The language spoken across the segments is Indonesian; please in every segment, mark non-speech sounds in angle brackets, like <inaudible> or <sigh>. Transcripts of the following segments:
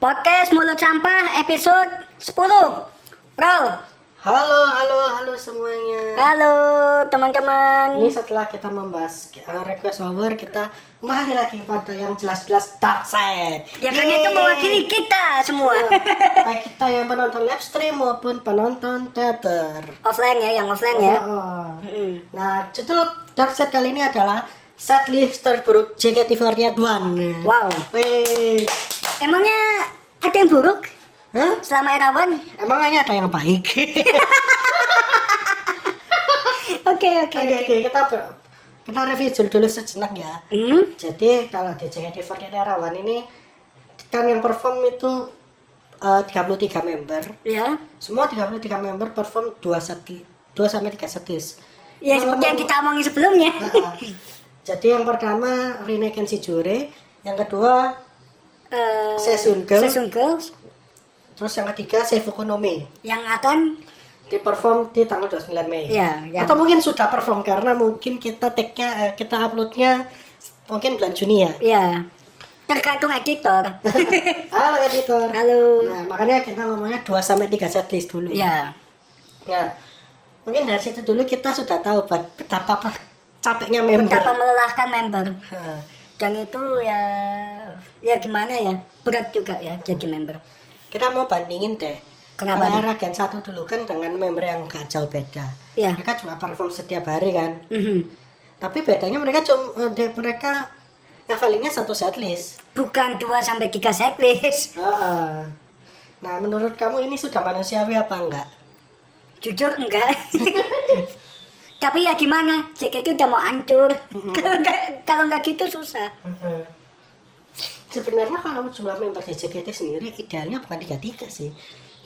Podcast Mulut Sampah episode 10 Bro, Halo, halo, halo semuanya. halo teman-teman Ini setelah kita membahas uh, request over, kita kembali lagi pada yang jelas-jelas dark side. Yang kan itu mewakili kita semua Baik kita yang penonton live stream maupun penonton teater. Offline ya, yang offline ya Oh. Mm. Nah, judul dark side kali ini adalah setlist terburuk JKT48. Wow, Wih. Emangnya ada yang buruk Hah? selama Erawan? Emangnya ada yang baik? <laughs> Oke, oke, Oke, kita kita review dulu sejenak ya. Hmm? Jadi kalau di JKT48 Rawan ini kan yang perform itu eh, 33 member. Ya, Semua 33 member perform 2 seti 2 sampai 3 setis. ya seperti yang kita omongin sebelumnya Nah, jadi yang pertama Rine Kenshi Jure, yang kedua Eh, Girl. Session Girls terus yang ketiga no Me. yang akan Di perform di tanggal 29 Mei. ya, yang Atau mungkin sudah perform karena mungkin kita tag-nya eh, kita uploadnya mungkin bulan Juni ya. ya tergantung editor. <laughs> Halo editor. Halo. Nah, makanya kita ngomongnya 2 sampai 3 setlist dulu. Ya, Nah, mungkin dari situ dulu kita sudah tahu bet- betapa pe- capeknya member. betapa melelahkan member. Dan itu ya ya gimana ya berat juga ya jadi member. kita mau bandingin deh. Kenapa era Gen 1 dulu kan dengan member yang gak jauh beda. Ya. Mereka cuma perform setiap hari kan. Mhm. Tapi bedanya mereka cuma eh, mereka ngafalingnya satu setlist. Bukan 2 sampai 3 setlist. Heeh. Nah, menurut kamu ini sudah manusiawi apa enggak? Jujur enggak. <laughs> Tapi ya gimana? JKT udah mau hancur. Kalau enggak gitu susah. Sebenarnya kalau jumlah member di JKT sendiri idealnya bukan 33 sih.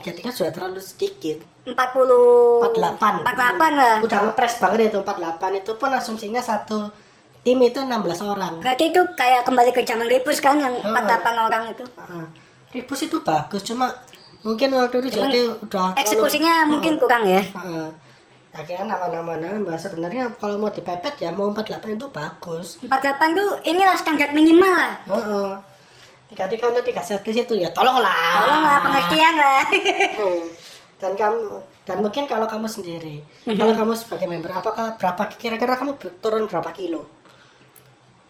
33 sudah terlalu sedikit. 40 48. 48 lah. Udah ngepres banget itu 48 itu pun asumsinya satu tim itu 16 orang. Berarti itu kayak kembali ke zaman Ribus kan yang Oh. 48 orang itu. Heeh. Ribus itu bagus cuma mungkin waktu itu jadi udah terlalu- Eksekusinya mungkin kurang ya. Akhirnya nama-nama nama sebenarnya kalau mau dipepet ya mau 48 itu bagus. 48 tuh inilah standar minimal lah. Heeh. Jadi kalau tiga setlist itu ya tolonglah. Tolonglah pengertian lah. Hmm. Dan kamu dan mungkin kalau kamu sendiri, kalau kamu sebagai member, apakah berapa kira-kira kamu turun berapa kilo?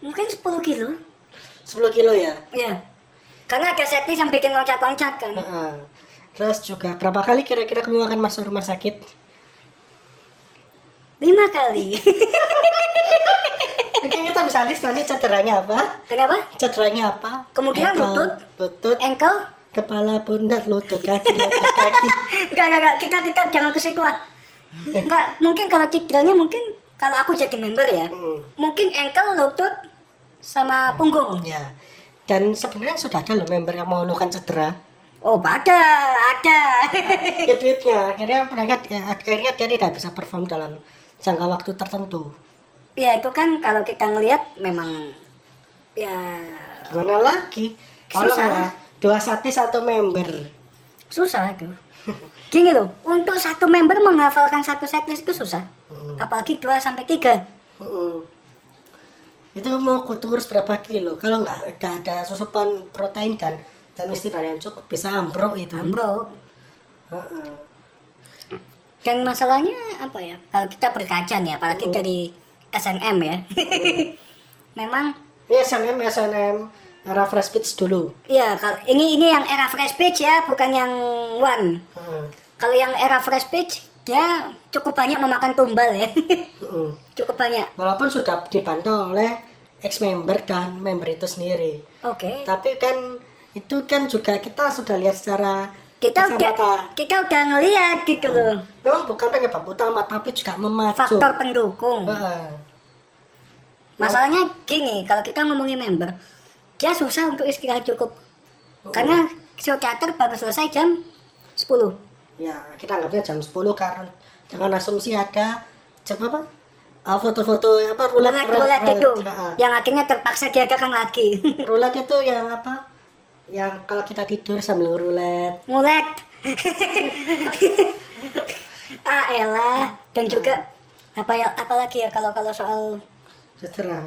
Mungkin 10 kilo. 10 kilo ya. Ya. Karena ada setlist yang bikin loncat-loncat kan. Heeh. Terus juga berapa kali kira-kira kamu akan masuk rumah sakit? Lima kali. <laughs> Mungkin kita bisa list nanti cederanya apa? Kenapa? Cederanya apa? Kemungkinan Ankle, lutut. lutut, Ankle? kepala, pundak, lutut, kaki, lutut, <laughs> kaki. Enggak, enggak. Kita, kita jangan ke situ ah. Enggak, mungkin kalau cederanya mungkin kalau aku jadi member ya. Hmm. Mungkin ankle, lutut, sama punggung. Ya. Dan sebenarnya sudah ada loh member yang mengeluhkan cedera. Oh, ada, ada. Ya duitnya, akhirnya mereka akhirnya dia tidak bisa perform dalam jangka waktu tertentu. ya itu kan kalau kita ngelihat memang ya Gimana lagi? Kalau Susah. dua sati satu member. susah itu. <laughs> Gini loh, untuk satu member menghafalkan satu setlist itu susah. Hmm. Apalagi 2 sampai 3. Mm-mm. Itu mau kurus berapa kilo? Kalau nggak nggak ada susupan protein dan dan istirahat yang cukup bisa ambruk itu. Bro, Heeh. Dan masalahnya apa ya? Kalau kita berkaca nih, apalagi dari SNM ya. <laughs> Memang Ini SNM SNM era fresh pitch dulu. ya kalau ini ini yang era fresh page ya, bukan yang one. Heeh. Kalau yang era fresh page dia cukup banyak memakan tumbal ya. Heeh. <laughs> cukup banyak. Walaupun sudah dibantu oleh ex member dan member itu sendiri. Oke. Tapi kan itu kan juga kita sudah lihat secara Kita kasat udah mata. kita udah ngelihat gitu loh. Memang bukan penyebab utama tapi juga memacu. Faktor pendukung. Heeh. Masalahnya gini, kalau kita ngomongin member, dia susah untuk istirahat cukup. Karena show teater baru selesai jam 10. Ya, kita anggapnya jam 10 karena jangan asumsi ada jam apa? Ah, foto-foto apa rulet Rulet-rulet itu, Heeh. yang akhirnya terpaksa diadakan lagi. <laughs> Rulet itu yang apa? Yang kalau kita tidur sambil rulet. Mulet. <laughs> ah elah. Dan juga apa ya apalagi ya kalau kalau soal Setelah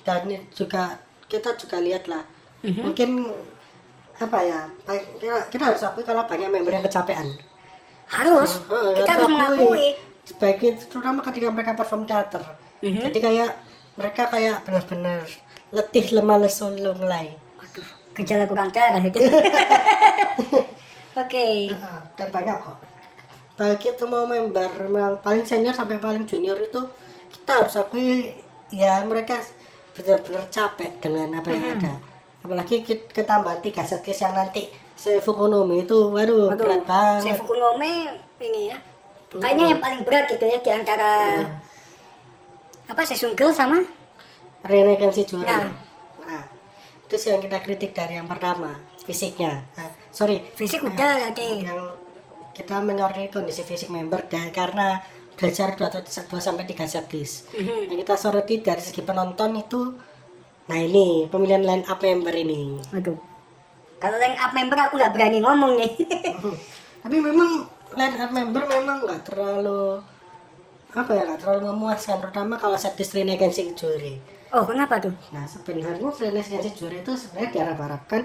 dan juga kita juga lihat lah Mhm. mungkin apa ya kita, kita harus akui kalau banyak member yang kecapean Harus. Heeh, Kita harus akui. mengakui. sebagai terutama ketika mereka perform teater Mhm. jadi kayak mereka kayak benar-benar letih lemah lesu mulai gejala kurang darah itu. <laughs> Oke. Heeh, dan banyak kok bagi semua member yang paling senior sampai paling junior itu kita harus akui ya mereka benar-benar capek dengan apa yang ada apalagi kita ketambah tiga setlist yang nanti Sefukonomi itu waduh Waduh, berat banget Saya Fukunome ini ya. Kayaknya yang paling berat gitu ya di antara apa Sesung Girl sama Renegansi juara Nah. nah itu sih yang kita kritik dari yang pertama fisiknya nah, sorry fisik udah tadi. yang kita menyoroti kondisi fisik member dan karena belajar 2, atau 2 sampai 3 setlist Mhm. yang kita soroti dari segi penonton itu nah ini pemilihan line up member ini Waduh. Kalau yang up member aku nggak berani ngomong nih. <laughs> tapi memang line up member memang nggak terlalu apa ya nggak terlalu memuaskan terutama kalau setlist Renegansi Juri oh kenapa tuh? nah sebenarnya Renegansi Juri itu sebenarnya diharap-harapkan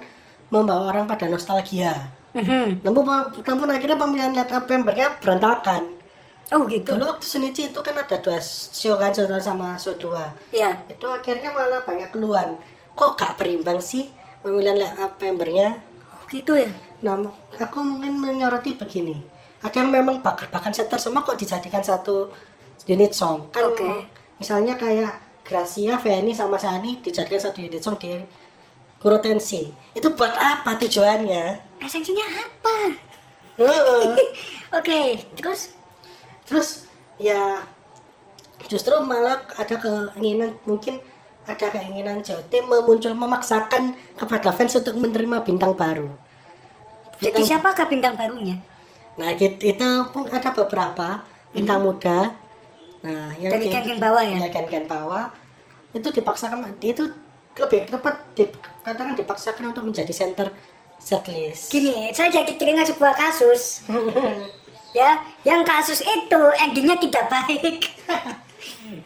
membawa orang pada nostalgia Mhm. namun, namun akhirnya pemilihan up membernya berantakan Oh gitu. Dulu waktu Senichi itu kan ada dua show kan, show sama show dua. Ya. Itu akhirnya malah banyak keluhan. Kok gak berimbang sih pemilihan line up membernya? Oh, gitu ya. Nah, aku mungkin menyoroti begini. Ada yang memang bakat-bakat setter semua kok dijadikan satu unit song. Kan Oke. misalnya kayak Gracia, Feni sama Sani dijadikan satu unit song di Kurotensi. Itu buat apa tujuannya? Esensinya apa? Heeh. <laughs> Oke, terus terus ya justru malah ada keinginan mungkin ada keinginan JOT memuncul memaksakan kepada fans untuk menerima bintang baru jadi Bintang- siapakah bintang barunya? nah gitu, itu pun ada beberapa bintang muda nah yang Dari di- geng-geng bawah ya? ya geng-geng bawah itu dipaksakan itu lebih tepat dikatakan dipaksakan untuk menjadi center setlist Gini, saya jadi teringat sebuah kasus. <laughs> ya, yang kasus itu endingnya tidak baik.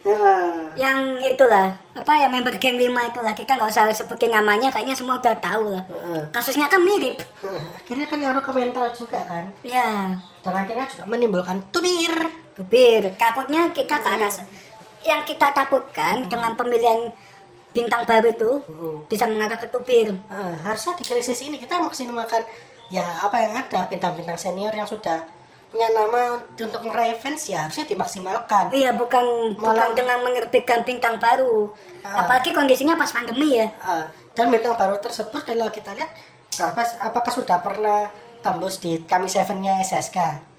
Nah, <laughs> yang itulah, apa ya member geng 5 itulah, kita nggak usah sebutin namanya, kayaknya semua udah tahu lah. Kasusnya kan mirip. akhirnya kan ngaruh ke mental juga kan Ya, dan akhirnya juga menimbulkan tubir Tubir, takutnya kita ke arah yang kita takutkan dengan pemilihan bintang baru itu bisa mengarah ke tubir. Ah, harusnya di krisis ini kita maksimalkan ya apa yang ada bintang-bintang senior yang sudah punya nama untuk meraih fans ya harusnya dimaksimalkan Iya, bukan bukan dengan menerbitkan bintang baru. Ah. Apalagi kondisinya pas pandemi ya. Ah, dan bintang baru tersebut kalau kita lihat apakah, apakah sudah pernah tembus di kami seven-nya SSK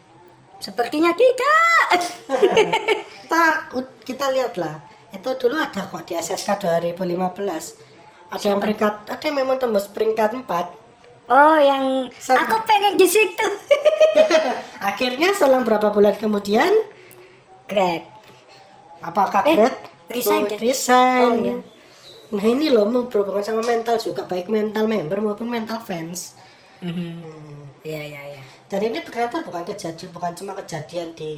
Sepertinya tidak. <laughs> kita kita lihatlah itu dulu ada kok di SSK 2015 ada yang peringkat ada yang memang tembus peringkat 4 oh, yang Sama. aku pengen di situ. <laughs> akhirnya selang berapa bulan kemudian Greg. apakah Eh, Gret resign Oh, deh. resign. Oh, iya. nah ini loh mau berhubungan sama mental juga baik mental member maupun mental fans Iya, iya, iya. dan ini ternyata bukan kejadian bukan cuma kejadian di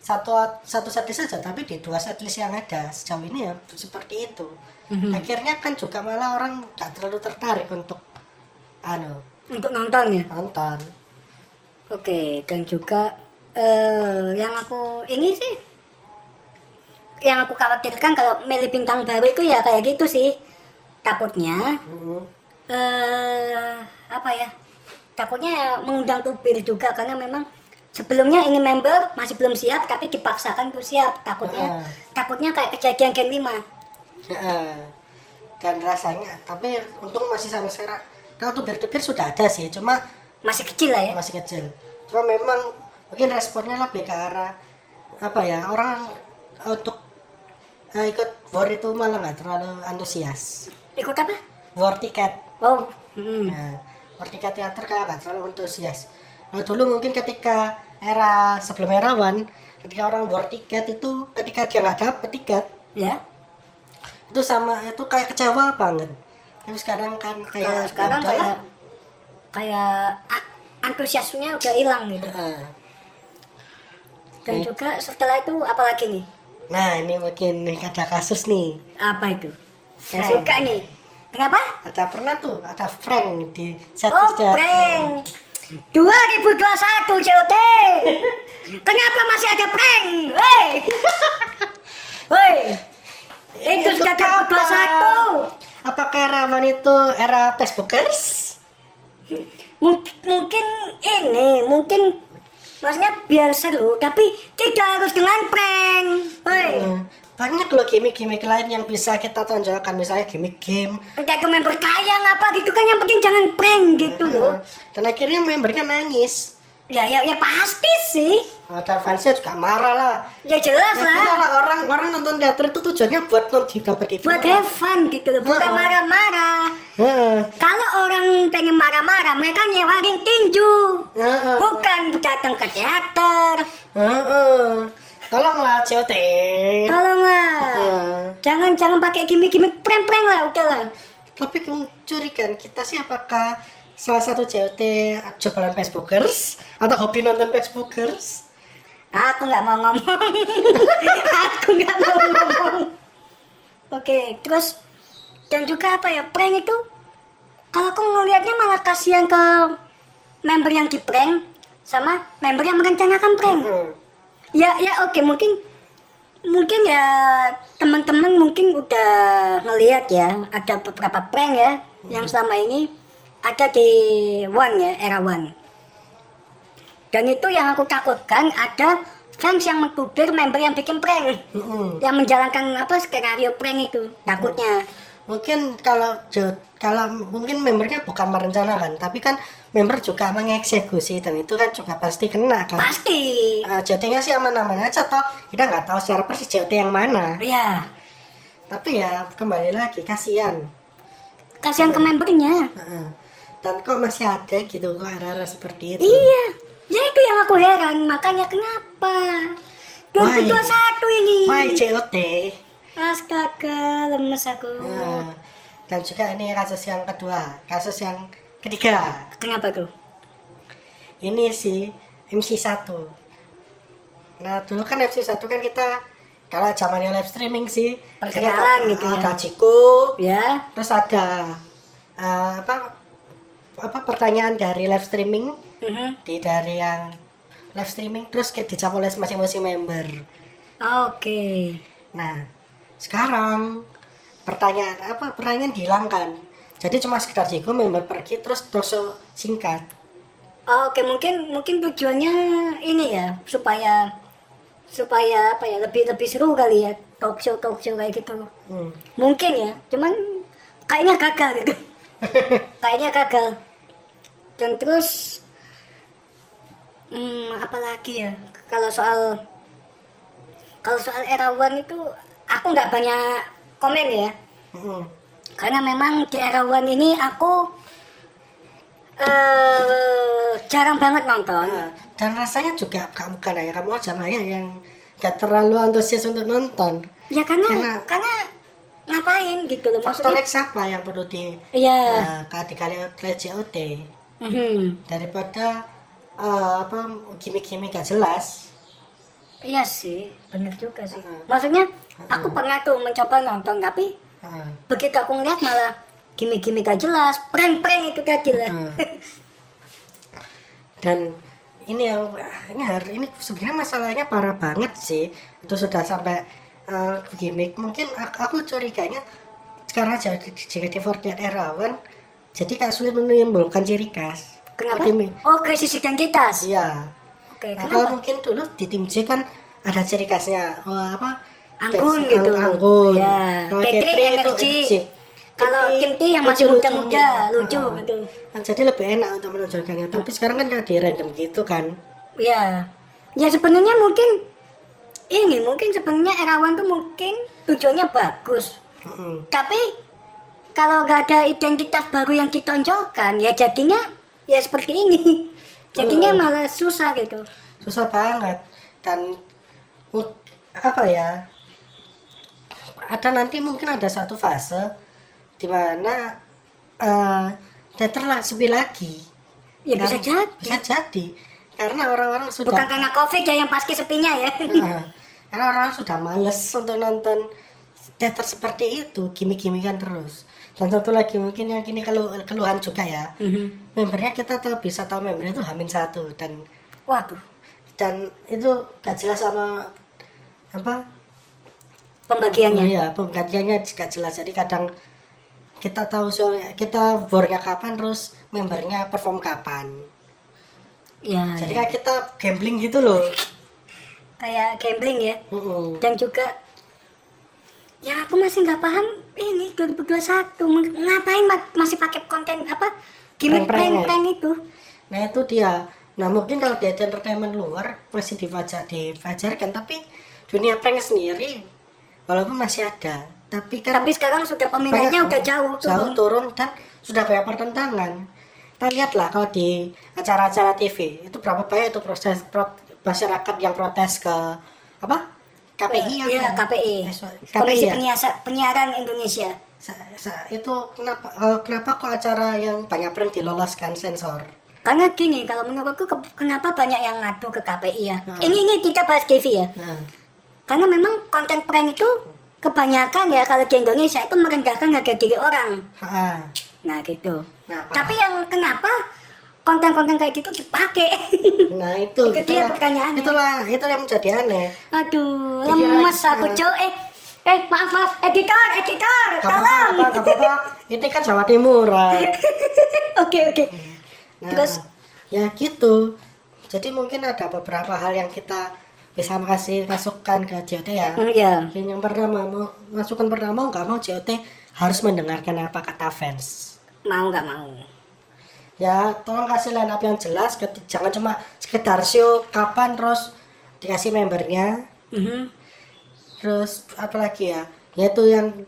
satu satu setlist saja tapi di dua setlist yang ada sejauh ini ya seperti itu Mhm. akhirnya kan juga malah orang nggak terlalu tertarik untuk anu Untuk nonton ya. nonton Oke, dan juga eh yang aku ini sih yang aku khawatirkan kalau milih bintang baru itu ya kayak gitu sih. Takutnya Hmm. eh apa ya? Takutnya ya mengundang tubir juga karena memang sebelumnya ini member masih belum siap tapi dipaksakan untuk siap. Takutnya Ah. takutnya kayak kejadian Gen 5. Heeh. dan rasanya tapi untung masih sampai sekarang kalau tubir-tubir sudah ada sih cuma Masih kecil lah ya. masih kecil cuma memang mungkin responnya lebih ke arah apa ya orang untuk eh, ikut war itu malah nggak terlalu antusias Ikut apa? war tiket Oh, hmm. nah, tiket teater kayak nggak terlalu antusias nah, dulu mungkin ketika era sebelum era one ketika orang war tiket itu ketika dia nggak dapet tiket ya. itu sama itu kayak kecewa banget tapi sekarang kan kayak sekarang ya udahlah. kayak kayak a- antusiasnya udah hilang gitu. Heeh. Dan Oke. juga setelah itu apa lagi nih? nah ini mungkin ada kasus nih Apa itu? Saya Nah. suka nih. Kenapa? ada pernah tuh ada prank di set Oh, prank. 2021 COT. <laughs> Kenapa masih ada prank? Hei. <laughs> Hei. Itu sudah 2021. apakah Rawan itu era Facebookers Mung- mungkin ini, mungkin maksudnya biar seru, tapi tidak harus dengan prank. Hei. Hmm, banyak loh gimmick-gimmick lain yang bisa kita tonjolkan misalnya gimmick game Kayak ke member kaya apa gitu kan yang penting jangan prank gitu loh. Dan akhirnya membernya nangis Ya ya ya pasti sih. ada fansnya juga marah lah Ya jelas Ya, lah. lah orang orang nonton teater itu tujuannya buat nonton dapat Buat have fun gitu loh, bukan marah-marah. Heeh, Kalau orang pengen marah-marah, mereka nyewarin tinju. heeh, Bukan datang ke teater. heeh. Tolonglah COT Tolonglah. Heeh. Jangan jangan pakai gimmick-gimmick prank-prank lah, udah lah. tapi mencurigakan kita sih apakah salah satu COT jualan Facebookers atau hobi nonton Facebookers Aku nggak mau ngomong. <laughs> Aku nggak mau ngomong. Oke, terus dan juga apa ya prank itu? Kalau aku ngelihatnya malah kasihan ke member yang di prank sama member yang merencanakan prank. Hmm. Ya ya oke mungkin mungkin ya teman-teman mungkin udah ngelihat ya ada beberapa prank ya yang selama ini ada di One ya era One. Dan itu yang aku takutkan ada fans yang mengkudir member yang bikin prank, Hmm. yang menjalankan apa skenario prank itu takutnya. Mungkin kalau kalau mungkin membernya bukan merencanakan tapi kan member juga mengeksekusi dan itu kan juga pasti kena kan? Pasti. uh, JT-nya sih aman-aman aja toh. Kita nggak tahu secara persis JT yang mana. Ya, tapi ya kembali lagi kasihan. Kasihan ke membernya. Dan kok masih ada gitu kok arah-arah seperti itu? Iya, ya itu yang aku heran. Makanya kenapa? 2021 ini. why JOT Astaga, lemes aku. Nah, dan juga ini kasus yang kedua kasus yang ketiga Kenapa tuh? ini si MC1 nah dulu kan MC1 kan kita kalau zamannya live streaming sih Perkenalan gitu ya. ada Ciko Ya, terus ada eh, apa apa pertanyaan dari live streaming mhm. di dari yang live streaming terus dijawab oleh masing-masing member oke. nah sekarang pertanyaan apa pertanyaan dihilangkan jadi cuma sekedar Ciko member pergi terus terus singkat Oke, mungkin mungkin tujuannya ini ya supaya supaya apa ya lebih lebih seru kali ya talk show talk show kayak gitu. hmm. Mungkin ya, cuman kayaknya gagal gitu. <laughs> kayaknya gagal. Dan terus hmm, apa lagi ya? Kalau soal kalau soal erawan itu aku nggak banyak komen ya. Hmm. Karena memang di era One ini aku eh jarang banget nonton. Nah, dan rasanya juga kamu bukan ya kamu aja Maya yang gak terlalu antusias untuk nonton Ya karena Karena- karena ngapain gitu loh faktor maksudnya. X apa yang perlu di Iya. uh, dikali oleh JOT Mhm. daripada eh, apa gimmick-gimmick gak jelas Iya sih, bener juga sih. Heeh. Maksudnya aku pernah tuh mencoba nonton tapi Nah, begitu aku ngeliat malah gimmick-gimmick gak jelas, prank-prank itu tadi lah. Hmm. <laughs> dan ini yang ini hari ini sebenarnya masalahnya parah banget sih itu sudah sampai eh, gimmick mungkin aku, aku curiganya sekarang jadi jika di Fortnite Erawan jadi kayak sulit menimbulkan ciri khas Kenapa? Gimmick. Oh, krisis identitas. iya Oke, Nah, kenapa? kalau mungkin dulu di tim C kan ada ciri khasnya oh, apa Anggun gitu. anggun Ya. Kalau itu energi. energi. Kalau Kim yang masih muda-muda, lucu gitu. Nah, jadi lebih enak untuk menonjolkannya tapi sekarang kan kayak di random gitu kan Ya, ya sebenarnya mungkin ini mungkin sebenarnya Erawan tuh mungkin tujuannya bagus, tapi kalau nggak ada identitas baru yang ditonjolkan, ya jadinya ya seperti ini, <laughs> jadinya Hmm. malah susah gitu. susah banget dan apa ya ada nanti mungkin ada satu fase di mana eh teater sepi lagi. Ya bisa jadi, bisa jadi. Karena orang-orang sudah bukan karena covid ya yang pasti sepinya ya. <laughs> Nah, karena orang sudah males untuk nonton teater seperti itu gimmick-gimmickan terus. Dan satu lagi mungkin yang kini kalau keluhan juga ya. Mhm. membernya kita tuh bisa tahu membernya itu hamin satu dan Waduh, dan itu gak jelas sama apa pembagiannya. Iya, penggantiannya juga jelas. Jadi kadang kita tahu soalnya kita bornya kapan, terus membernya perform kapan. Ya, Jadi ya. kayak kita gambling gitu loh. kayak gambling ya. Mm-mm. Dan juga ya aku masih nggak paham ini 2021 Meng- ngapain ma- masih pakai konten apa gimmick Prank-prank ya? itu. Nah itu dia. Nah mungkin kalau di entertainment luar masih difajar difajarkan, tapi dunia prank sendiri walaupun masih ada, tapi kan Tapi sekarang sudah peminatnya udah jauh jauh turun. turun dan sudah banyak pertentangan. Kita lihatlah kalau di acara-acara TV itu berapa banyak itu proses pro- masyarakat yang protes ke apa KPI Iya, apa? KPI. Eh, sorry, Komisi ya? Penyiasa- Penyiaran Indonesia. Sa- sa- itu kenapa eh, kenapa kok acara yang banyak prank diloloskan sensor? Karena gini, kalau menurutku ke- kenapa banyak yang ngadu ke KPI ya? Hmm. Ini ini kita bahas TV ya. Nah, Karena memang konten prank itu kebanyakan ya kalau di Indonesia itu merendahkan harga diri orang. ah, Nah gitu. nah, Tapi yang kenapa konten-konten kayak gitu dipakai? <laughs> nah itu Itu dia itulah- pertanyaannya. itulah itu yang menjadi aneh. Aduh, Iya, lemes aku cuy. Eh, eh maaf maaf, editor, editor, Gak tolong. gak apa-apa. <laughs> Ini kan Jawa Timuran. Oke oke. Nah, Terus? ya gitu. Jadi mungkin ada beberapa hal yang kita bisa kasih masukan ke JOT ya. Hmm, Iya. Yang yang pertama mau masukan pertama nggak mau JOT harus mendengarkan apa kata fans. Mau nggak mau? Ya tolong kasih line up yang jelas. Jangan cuma sekedar show kapan terus dikasih membernya. Mhm. Terus apa lagi ya? Yaitu yang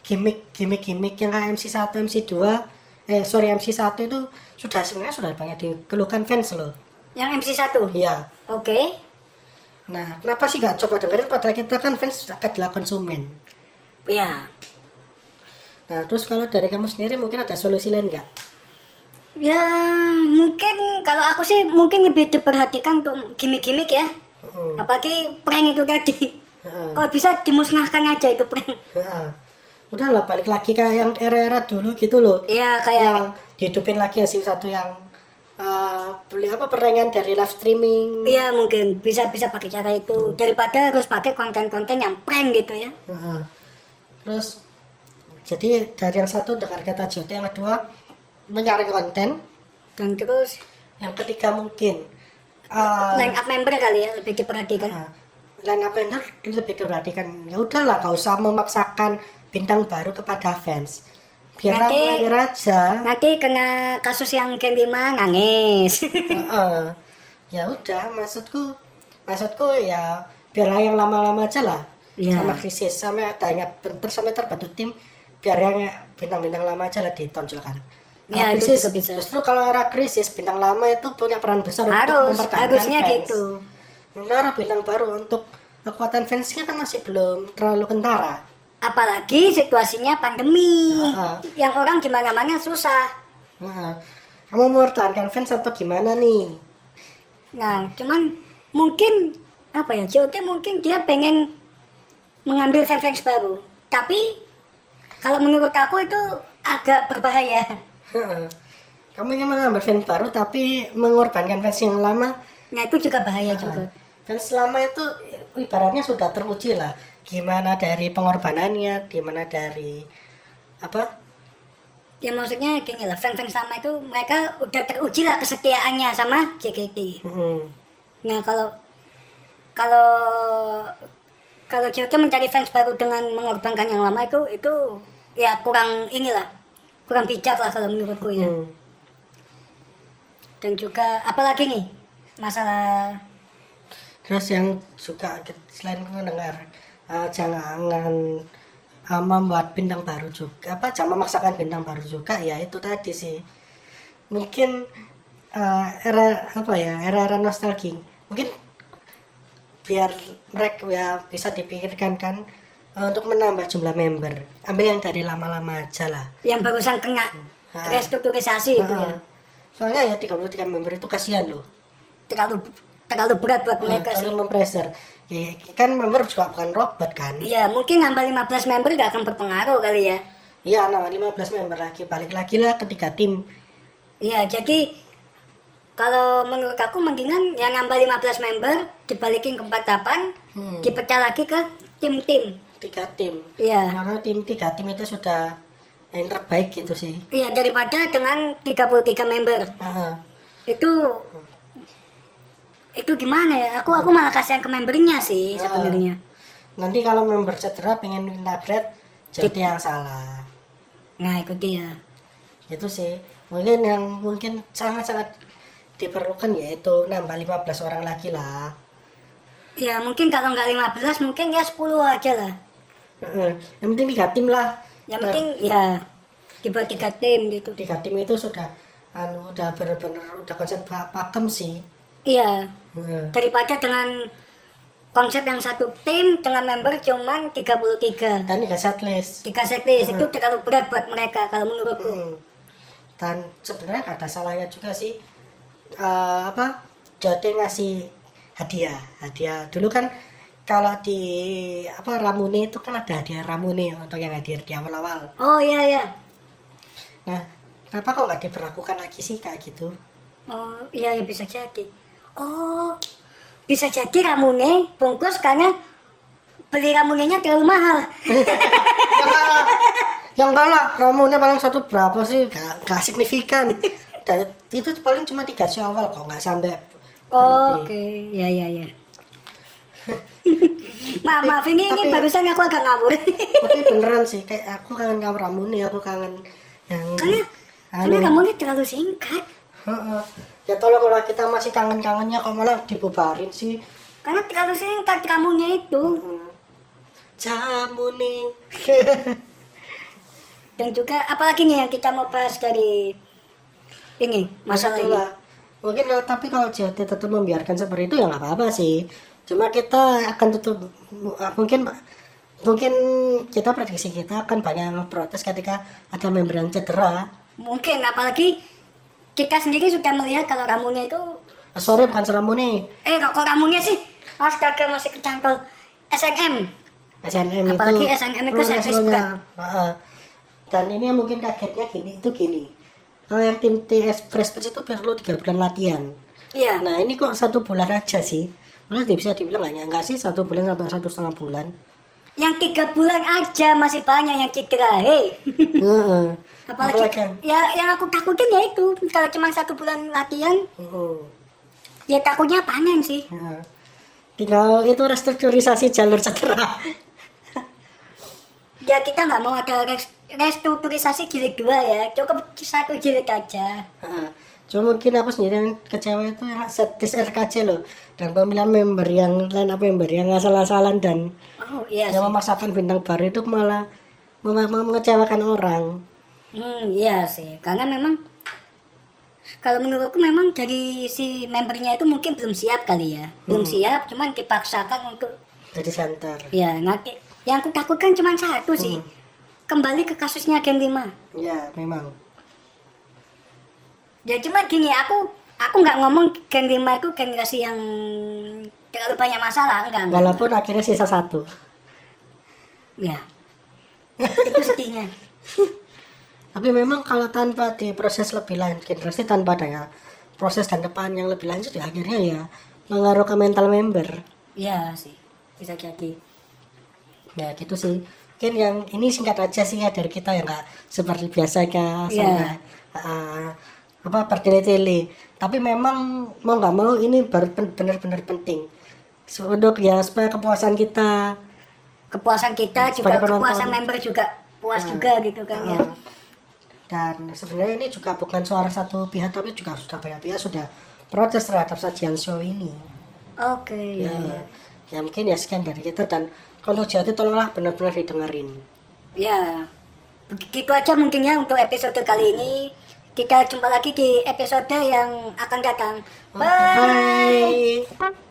gimmick gimmick gimmick yang kayak MC 1 MC 2 eh sorry MC 1 itu sudah sebenarnya sudah banyak dikeluhkan fans loh. Yang MC 1 Iya. Oke. Nah, kenapa sih nggak coba dengerin padahal kita kan fans adalah konsumen. Ya. Nah, terus kalau dari kamu sendiri mungkin ada solusi lain nggak? Ya mungkin kalau aku sih mungkin lebih diperhatikan untuk gimmick-gimmick ya. Heeh. Apalagi prank itu tadi. Heeh. Kalau bisa dimusnahkan aja itu prank. Heeh. Udah lah balik lagi kayak yang era-era dulu gitu loh. Iya kayak Yang dihidupin lagi yang satu yang eh, beli apa pertanyaan dari live streaming. Iya mungkin bisa bisa pakai cara itu daripada harus pakai konten-konten yang prank gitu ya. Heeh. Terus jadi dari yang satu dengar kata JOT, yang kedua mencari konten, Dan terus yang ketiga mungkin eh, line up member kali ya lebih diperhatikan. Nah, line up benar lebih diperhatikan ya udahlah gak usah memaksakan bintang baru kepada fans biar Nanti- mengalir aja Nanti kena kasus yang 5 nangis. Heeh. ya udah maksudku maksudku ya biar yang lama-lama aja lah Iya. sama krisis sampai adanya bentuk sampai terbentuk tim biar yang bintang-bintang lama aja lah ditonjolkan Ya, itu krisis, juga bisa. justru kalau era krisis bintang lama itu punya peran besar Harus, untuk harusnya fans. gitu. Sementara bintang baru untuk kekuatan fansnya kan masih belum terlalu kentara. Apalagi situasinya pandemi. Heeh. Yang orang gimana mana susah. Nah, kamu mau mempertahankan fans atau gimana nih? Nah, cuman mungkin apa ya? JOT mungkin dia pengen mengambil fans baru. Tapi kalau menurut aku itu agak berbahaya. Heeh. Kamu ingin mengambil fans baru tapi mengorbankan fans yang lama. Nah, itu juga bahaya juga. Fans lama itu ibaratnya sudah teruji lah. Gimana dari pengorbanannya, gimana dari apa? Ya maksudnya gini lah, fans-fans sama itu mereka udah teruji lah kesetiaannya sama JKT. Heeh. Nah kalau kalau kalau JOT mencari fans baru dengan mengorbankan yang lama itu itu ya kurang inilah kurang bijak lah kalau menurutku ya. Hmm. Dan juga apalagi nih masalah Terus yang juga selain mendengar eh, jangan eh, membuat bintang baru juga. Apa jangan memaksakan bintang baru juga. Ya itu tadi sih. Mungkin eh, era apa ya era era nostalgia mungkin biar mereka ya bisa dipikirkan kan eh, untuk menambah jumlah member. Ambil yang dari lama-lama aja lah. Yang barusan kena Ah. restrukturisasi itu ya? Heeh. soalnya ya 33 member itu kasihan loh. Terlalu terlalu berat buat mereka sih. terlalu mempressure ya, kan member juga bukan robot kan Iya mungkin nambah 15 member gak akan berpengaruh kali ya. iya nambah 15 member lagi balik lagi lah ke tiga tim Iya, jadi kalau menurut aku mendingan yang nambah 15 member dibalikin ke 48, Hmm. dipecah lagi ke tim-tim. tiga tim Iya. karena tim tiga tim itu sudah yang terbaik gitu sih Iya, daripada dengan 33 member. Heeh. Itu itu gimana ya? Aku aku malah kasihan ke membernya sih Ah. sebenarnya. nanti kalau member cedera pengen nabret jadi yang salah Nah, itu dia. itu sih mungkin yang mungkin sangat-sangat diperlukan yaitu nambah 15 orang lagi lah Ya, mungkin kalau nggak 15 mungkin ya 10 aja lah. Heeh. yang penting tiga tim lah Yang penting ya dibuat tiga tim gitu. tiga tim itu sudah anu udah bener-bener udah konsep pa- pakem sih Iya, Heeh. daripada dengan konsep yang satu tim dengan member cuman 33 dan tiga setlist. Tiga setlist itu terlalu berat buat mereka kalau menurutku. Hmm. dan sebenarnya ada salahnya juga sih Eh, apa Jote ngasih hadiah. Hadiah dulu kan kalau di apa Ramune itu kan ada hadiah Ramune untuk yang hadir di awal-awal. Oh iya iya. Nah kenapa kok nggak diperlakukan lagi sih kayak gitu? Oh iya ya bisa jadi oh bisa jadi ramune bungkus karena beli ramunenya terlalu mahal. <laughs> Yang kalah Ramune paling satu berapa sih? Gak, gak signifikan. Dan itu paling cuma dikasih awal kok nggak sampai oh, oke. Ya ya ya. <laughs> Maaf maaf ini ini Tapi- barusan aku agak ngawur. <laughs> Tapi beneran sih kayak aku kangen kamu Ramune aku kangen yang karena karena Anu. ramunnya terlalu singkat. Heeh. Ya tolong kalau kita masih kangen-kangennya kok malah dibubarin sih. karena terlalu singkat ramunnya itu Hmm. Jamu nih. <laughs> dan juga apalagi nih yang kita mau bahas dari ini masalah ini. Mungkin tapi kalau JT tetap membiarkan seperti itu ya nggak apa-apa sih. Cuma kita akan tetap mungkin mungkin kita prediksi kita akan banyak protes ketika ada member yang cedera. mungkin apalagi kita sendiri sudah melihat kalau ramunya itu Sorry bukan seramu nih. eh kok kok ramunya sih astaga masih kecangkel SNM SNM Apalagi itu SNM itu servis. Dan ini yang mungkin kagetnya gini itu gini. Kalau yang tim TS Prestige itu perlu tiga bulan latihan. iya Nah ini kok satu bulan aja sih? Malah bisa dibilang nggak enggak sih satu bulan sampai satu setengah bulan. Yang tiga bulan aja masih banyak yang cedera hei Heeh. apalagi yang- ya yang aku takutin ya itu kalau cuma satu bulan latihan Heeh. ya takutnya panen sih Heeh. Tinggal itu restrukturisasi jalur cedera. <laughs> ya kita nggak mau ada res- restrukturisasi jilid dua ya cukup satu jilid aja Heeh. Cuma mungkin aku sendiri yang kecewa itu yang setis RKC loh dan pemilihan member yang lain apa member yang asal-asalan dan oh iya yang memaksakan bintang baru itu malah mem- mem- mengecewakan orang. Hmm, iya sih, karena memang kalau menurutku memang dari si membernya itu mungkin belum siap kali ya, belum siap, cuman dipaksakan untuk Jadi center. ya nanti. Yang aku takutkan cuma satu sih, kembali ke kasusnya Gen 5 Ya memang. Ya cuma gini, aku aku nggak ngomong Gen 5 itu generasi yang terlalu banyak masalah, enggak, enggak. Walaupun akhirnya sisa satu. Ya, itu sedihnya. <laughs> Tapi memang kalau tanpa diproses lebih lanjut, generasi tanpa ada proses dan depan yang lebih lanjut ya akhirnya ya mengaruh ke mental member. Iya sih, bisa jadi. Ya gitu sih. Mungkin yang ini singkat aja sih ya dari kita ya nggak seperti biasa kayak Iya. sampai uh, apa bertele-tele. Tapi memang mau nggak mau ini benar-benar penting. Untuk ya supaya kepuasan kita Kepuasan kita juga, penonton. kepuasan member juga puas juga gitu kan ya. uh, dan sebenarnya ini juga bukan suara satu pihak tapi juga sudah banyak pihak sudah protes terhadap sajian show ini. Oke, ya, Ya, ya. ya mungkin ya sekian dari kita dan kalau jadi tolonglah benar-benar didengerin. Ya, begitu aja mungkin ya untuk episode kali ini. Kita jumpa lagi di episode yang akan datang. Bye. Bye.